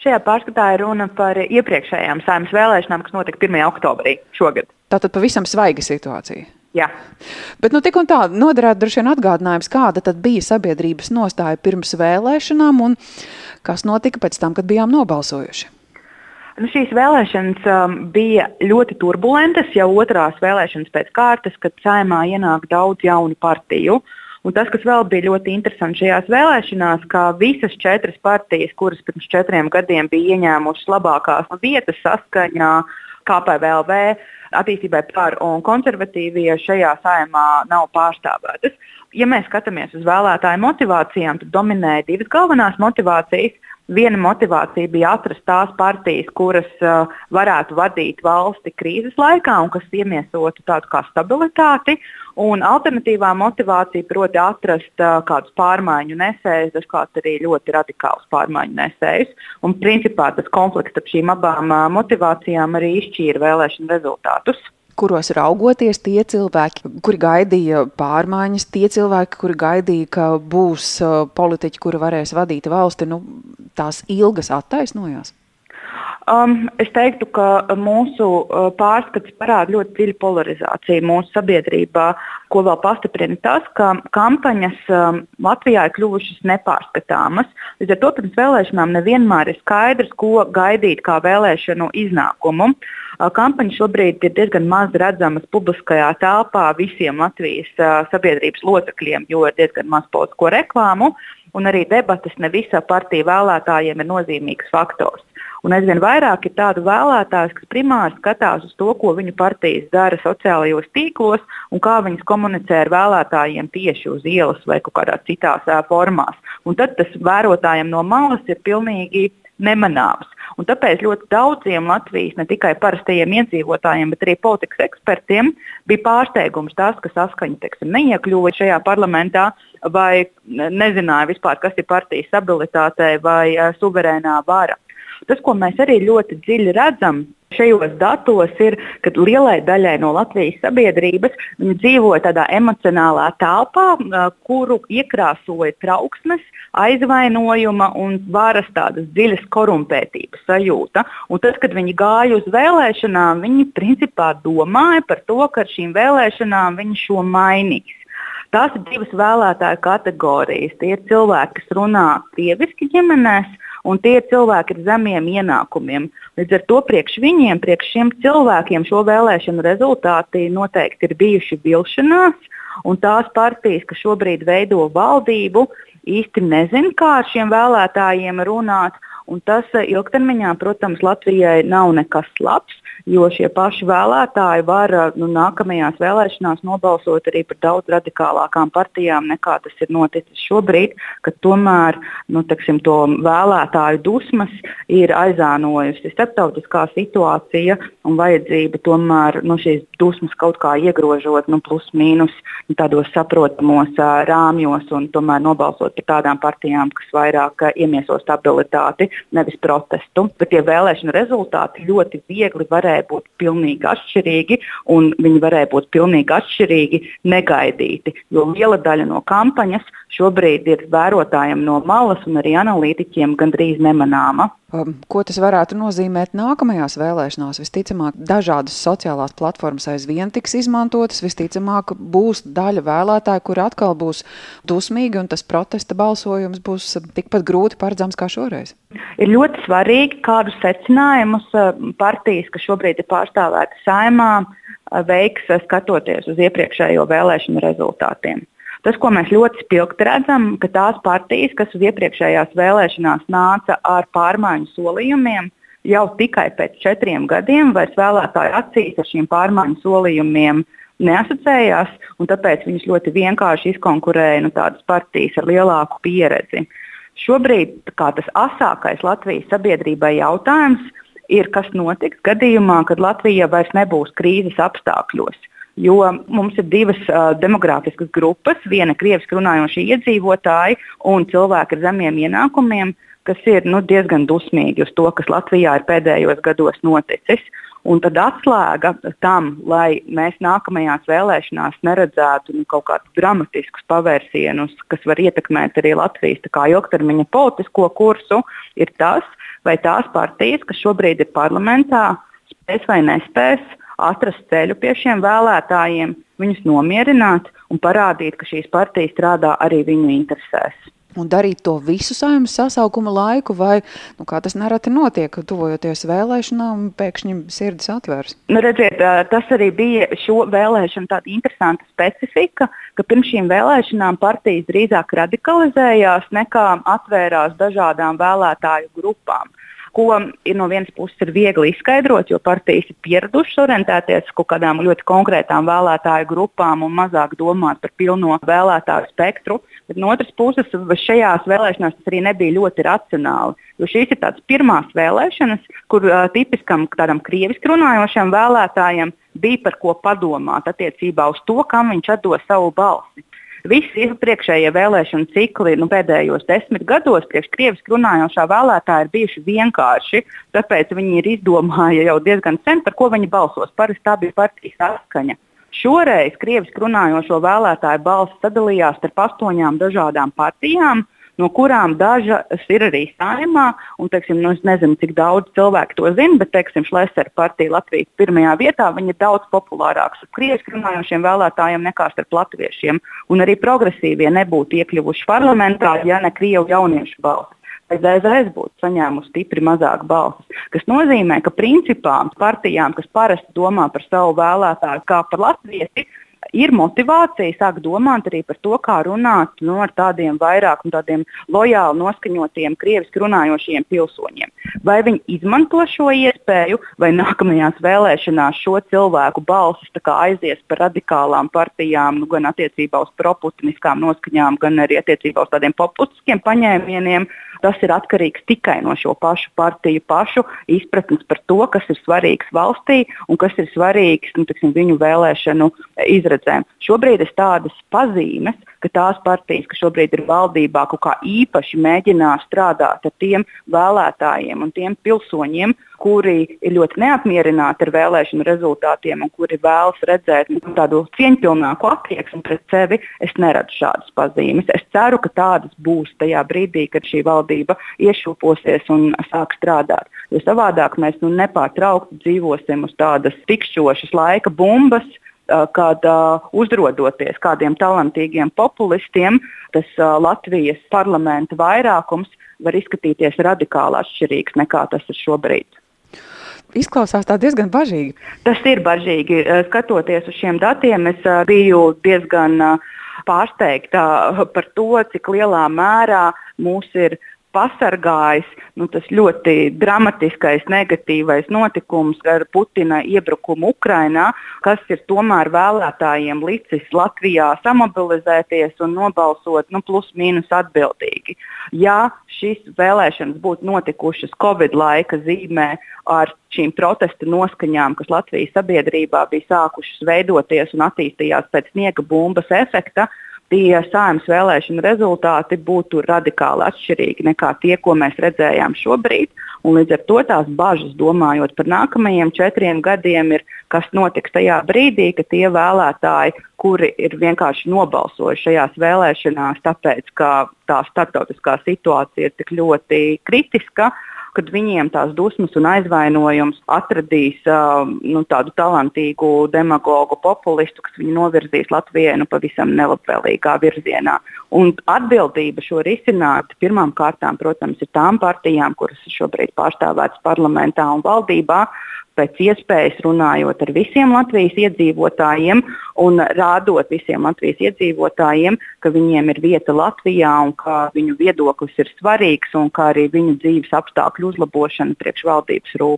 Šajā pārskatā ir runa par iepriekšējām saimnes vēlēšanām, kas notika 1. oktobrī šogad. Tātad pavisam svaiga situācija. Jā. Bet nu, tik un tā noderētu droši vien atgādinājums, kāda tad bija sabiedrības nostāja pirms vēlēšanām un kas notika pēc tam, kad bijām nobalsojuši. Nu, šīs vēlēšanas um, bija ļoti turbulentas, jau otrās vēlēšanas pēc kārtas, kad saimā ienāk daudz jaunu partiju. Un tas, kas vēl bija ļoti interesanti šajās vēlēšanās, ka visas četras partijas, kuras pirms četriem gadiem bija ieņēmušas labākās vietas saskaņā KPVLV, attīstībai par un konservatīvie šajā saimā nav pārstāvētas. Ja mēs skatāmies uz vēlētāju motivācijām, tad dominēja divas galvenās motivācijas. Viena motivācija bija atrast tās partijas, kuras uh, varētu vadīt valsti krīzes laikā un kas iemiesotu tādu kā stabilitāti. Un alternatīvā motivācija proti atrast uh, kādus pārmaiņu nesējus, dažkārt arī ļoti radikālus pārmaiņu nesējus. Un principā tas konflikts starp šīm abām uh, motivācijām arī izšķīra vēlēšanu rezultātus kuros raugoties tie cilvēki, kuri gaidīja pārmaiņas, tie cilvēki, kuri gaidīja, ka būs uh, politiķi, kuri varēs vadīt valsti, nu, tās ilgas attaisnojās? Um, es teiktu, ka mūsu uh, pārskats parāda ļoti dziļu polarizāciju mūsu sabiedrībā, ko vēl pastiprina tas, ka kampaņas um, Latvijā ir kļuvušas nepārskatāmas. Līdz ar to pirms vēlēšanām nevienmēr ir skaidrs, ko gaidīt kā vēlēšanu iznākumu. Uh, kampaņas šobrīd ir diezgan maz redzamas publiskajā telpā visiem Latvijas uh, sabiedrības locekļiem, jo ir diezgan maz politisko reklāmu, un arī debatas ne visā partiju vēlētājiem ir nozīmīgs faktors. Un aizvien vairāk ir tādu vēlētāju, kas primāri skatās uz to, ko viņu partijas dara sociālajos tīklos un kā viņas komunicē ar vēlētājiem tieši uz ielas vai kādās citās formās. Un tad tas vērotājiem no malas ir pilnīgi nemanāms. Un tāpēc ļoti daudziem Latvijas ne tikai parastajiem iedzīvotājiem, bet arī politikas ekspertiem bija pārsteigums tas, ka saskaņa teiksim, neiekļuva šajā parlamentā vai nezināja vispār, kas ir partijas stabilitāte vai uh, suverēnā vara. Tas, ko mēs arī ļoti dziļi redzam šajos datos, ir, ka lielai daļai no Latvijas sabiedrības dzīvo tādā emocionālā telpā, kuru iekrāsoja trauksmes, aizvainojuma un varas tādas dziļas korumpētības sajūta. Un tad, kad viņi gāja uz vēlēšanām, viņi principā domāja par to, ka ar šīm vēlēšanām viņi šo mainīs. Tās ir divas vēlētāju kategorijas. Tie ir cilvēki, kas runā krieviski ģimenēs, un tie cilvēki ar zemiem ienākumiem. Līdz ar to priekš viņiem, priekš šiem cilvēkiem šo vēlēšanu rezultāti noteikti ir bijuši vilšanās, un tās partijas, kas šobrīd veido valdību, īsti nezina, kā ar šiem vēlētājiem runāt. Un tas ilgtermiņā, protams, Latvijai nav nekas labs jo šie paši vēlētāji var nu, nākamajās vēlēšanās nobalsot arī par daudz radikālākām partijām nekā tas ir noticis šobrīd, kad tomēr nu, teksim, to vēlētāju dusmas ir aizānojusi starptautiskā situācija un vajadzība tomēr nu, šīs dusmas kaut kā iegrožot nu, plus mīnus nu, tādos saprotamos uh, rāmjos un tomēr nobalsot par tādām partijām, kas vairāk uh, iemieso stabilitāti, nevis protestu. Bet tie vēlēšana rezultāti ļoti viegli varēja būt pilnīgi atšķirīgi, un viņi varēja būt pilnīgi atšķirīgi negaidīti. Jo liela daļa no kampaņas šobrīd ir vērotājiem no malas un arī analītiķiem gandrīz nemanāma. Um, ko tas varētu nozīmēt nākamajās vēlēšanās? Visticamāk, dažādas sociālās platformas aizvien tiks izmantotas. Visticamāk, būs daļa vēlētāju, kur atkal būs dusmīgi, un tas protesta balsojums būs tikpat grūti paredzams kā šoreiz. Ir ļoti svarīgi, kādus secinājumus uh, partijas, kas šobrīd ir pārstāvētas saimā, uh, veiks uh, skatoties uz iepriekšējo vēlēšanu rezultātiem. Tas, ko mēs ļoti spilgti redzam, ka tās partijas, kas uz iepriekšējās vēlēšanās nāca ar pārmaiņu solījumiem, jau tikai pēc četriem gadiem vairs vēlētāju acīs ar šiem pārmaiņu solījumiem neasociējās, un tāpēc viņas ļoti vienkārši izkonkurēja nu, tādas partijas ar lielāku pieredzi. Šobrīd tas asākais Latvijas sabiedrībai jautājums ir, kas notiks gadījumā, kad Latvija vairs nebūs krīzes apstākļos jo mums ir divas uh, demogrāfiskas grupas. Viena ir krieviski runājošie iedzīvotāji un cilvēki ar zemiem ienākumiem, kas ir nu, diezgan dusmīgi uz to, kas Latvijā ir pēdējos gados noticis. Un tad atslēga tam, lai mēs nākamajās vēlēšanās neredzētu nu, kaut kādus dramatiskus pavērsienus, kas var ietekmēt arī Latvijas ilgtermiņa politisko kursu, ir tas, vai tās partijas, kas šobrīd ir parlamentā, spēs vai nespēs atrast ceļu pie šiem vēlētājiem, viņus nomierināt un parādīt, ka šīs partijas strādā arī viņu interesēs un darīt to visu saimnes sasaukuma laiku, vai nu, kā tas nereti notiek, tuvojoties vēlēšanām, pēkšņi sirds atvērs? Nu, redziet, tas arī bija šo vēlēšanu tāda interesanta specifika, ka pirms šīm vēlēšanām partijas drīzāk radikalizējās nekā atvērās dažādām vēlētāju grupām ko ir no vienas puses ir viegli izskaidrot, jo partijas ir pieradušas orientēties kaut kādām ļoti konkrētām vēlētāju grupām un mazāk domāt par pilno vēlētāju spektru. Bet no otras puses, šajās vēlēšanās tas arī nebija ļoti racionāli. Jo šīs ir tādas pirmās vēlēšanas, kur uh, tipiskam tādam krieviski runājošam vēlētājam bija par ko padomāt attiecībā uz to, kam viņš atdos savu balsi. Visi iepriekšējie vēlēšanu cikli nu, pēdējos desmit gados priekš krieviski runājošā vēlētāja ir bijuši vienkārši. Tāpēc viņi ir izdomājuši jau diezgan sen, par ko viņi balsos. Parasti tā bija partijas saskaņa. Šoreiz krieviski runājošo vēlētāju balss sadalījās starp astoņām dažādām partijām, no kurām dažas ir arī saimā. Un, teiksim, nu, es nezinu, cik daudz cilvēku to zina, bet teiksim, Šlesera partija Latvijas pirmajā vietā ir daudz populārāka ar krieviski runājošiem vēlētājiem nekā starp latviešiem. Un arī progresīvie nebūtu iekļuvuši parlamentā, ja ne krievu jauniešu balss. ZZS būtu saņēmusi stipri mazāk balsis. Tas nozīmē, ka principā partijām, kas parasti domā par savu vēlētāju kā par latvieti, ir motivācija sākt domāt arī par to, kā runāt nu, ar tādiem vairāk un tādiem lojāli noskaņotiem, krieviski runājošiem pilsoņiem. Vai viņi izmanto šo iespēju, vai nākamajās vēlēšanās šo cilvēku balsis aizies par radikālām partijām, nu, gan attiecībā uz proputiniskām noskaņām, gan arī attiecībā uz tādiem populistiskiem paņēmieniem. Tas ir atkarīgs tikai no šo pašu partiju pašu izpratnes par to, kas ir svarīgs valstī un kas ir svarīgs nu, tiksim, viņu vēlēšanu izredzēm. Šobrīd ir tādas pazīmes, ka tās partijas, kas šobrīd ir valdībā, kaut kā īpaši mēģinās strādāt ar tiem vēlētājiem un tiem pilsoņiem, kuri ir ļoti neapmierināti ar vēlēšanu rezultātiem un kuri vēlas redzēt nu, tādu cieņpilnāku attieksmi pret sevi, es neredzu šādas pazīmes. Es ceru, ka tādas būs tajā brīdī, kad šī valdība iešūposies un sāk strādāt. Jo savādāk mēs nu, nepārtraukti dzīvosim uz tādas tikšķošas laika bumbas, kad uh, uzrodoties kādiem talantīgiem populistiem, tas uh, Latvijas parlamenta vairākums var izskatīties radikāli atšķirīgs nekā tas ir šobrīd. Izklausās diezgan bažīgi. Tas ir bažīgi. Skatoties uz šiem datiem, es uh, biju diezgan pārsteigta par to, cik lielā mērā mūs ir pasargājis nu, tas ļoti dramatiskais, negatīvais notikums ar Putina iebrukumu Ukrajinā, kas ir tomēr vēlētājiem licis Latvijā samobilizēties un nobalsot nu, plus-mínus atbildīgi. Ja šīs vēlēšanas būtu notikušas Covid laika zīmē ar šīm protesta noskaņām, kas Latvijas sabiedrībā bija sākušas veidoties un attīstījās pēc sniega bumbas efekta, tie saimnes vēlēšanu rezultāti būtu radikāli atšķirīgi nekā tie, ko mēs redzējām šobrīd. Un līdz ar to tās bažas, domājot par nākamajiem četriem gadiem, ir, kas notiks tajā brīdī, kad tie vēlētāji, kuri ir vienkārši nobalsojuši šajās vēlēšanās, tāpēc ka tā starptautiskā situācija ir tik ļoti kritiska, uh, kad viņiem tās dusmas un aizvainojums atradīs uh, nu, tādu talantīgu demagogu populistu, kas viņu novirzīs Latvijai nu, pavisam nelabvēlīgā virzienā. Un atbildība šo risināt pirmām kārtām, protams, ir tām partijām, kuras šobrīd pārstāvētas parlamentā un valdībā, pēc iespējas runājot ar visiem Latvijas iedzīvotājiem un rādot visiem Latvijas iedzīvotājiem, ka viņiem ir vieta Latvijā un ka viņu viedoklis ir svarīgs un ka arī viņu dzīves apstākļu uzlabošana priekš valdības rūp.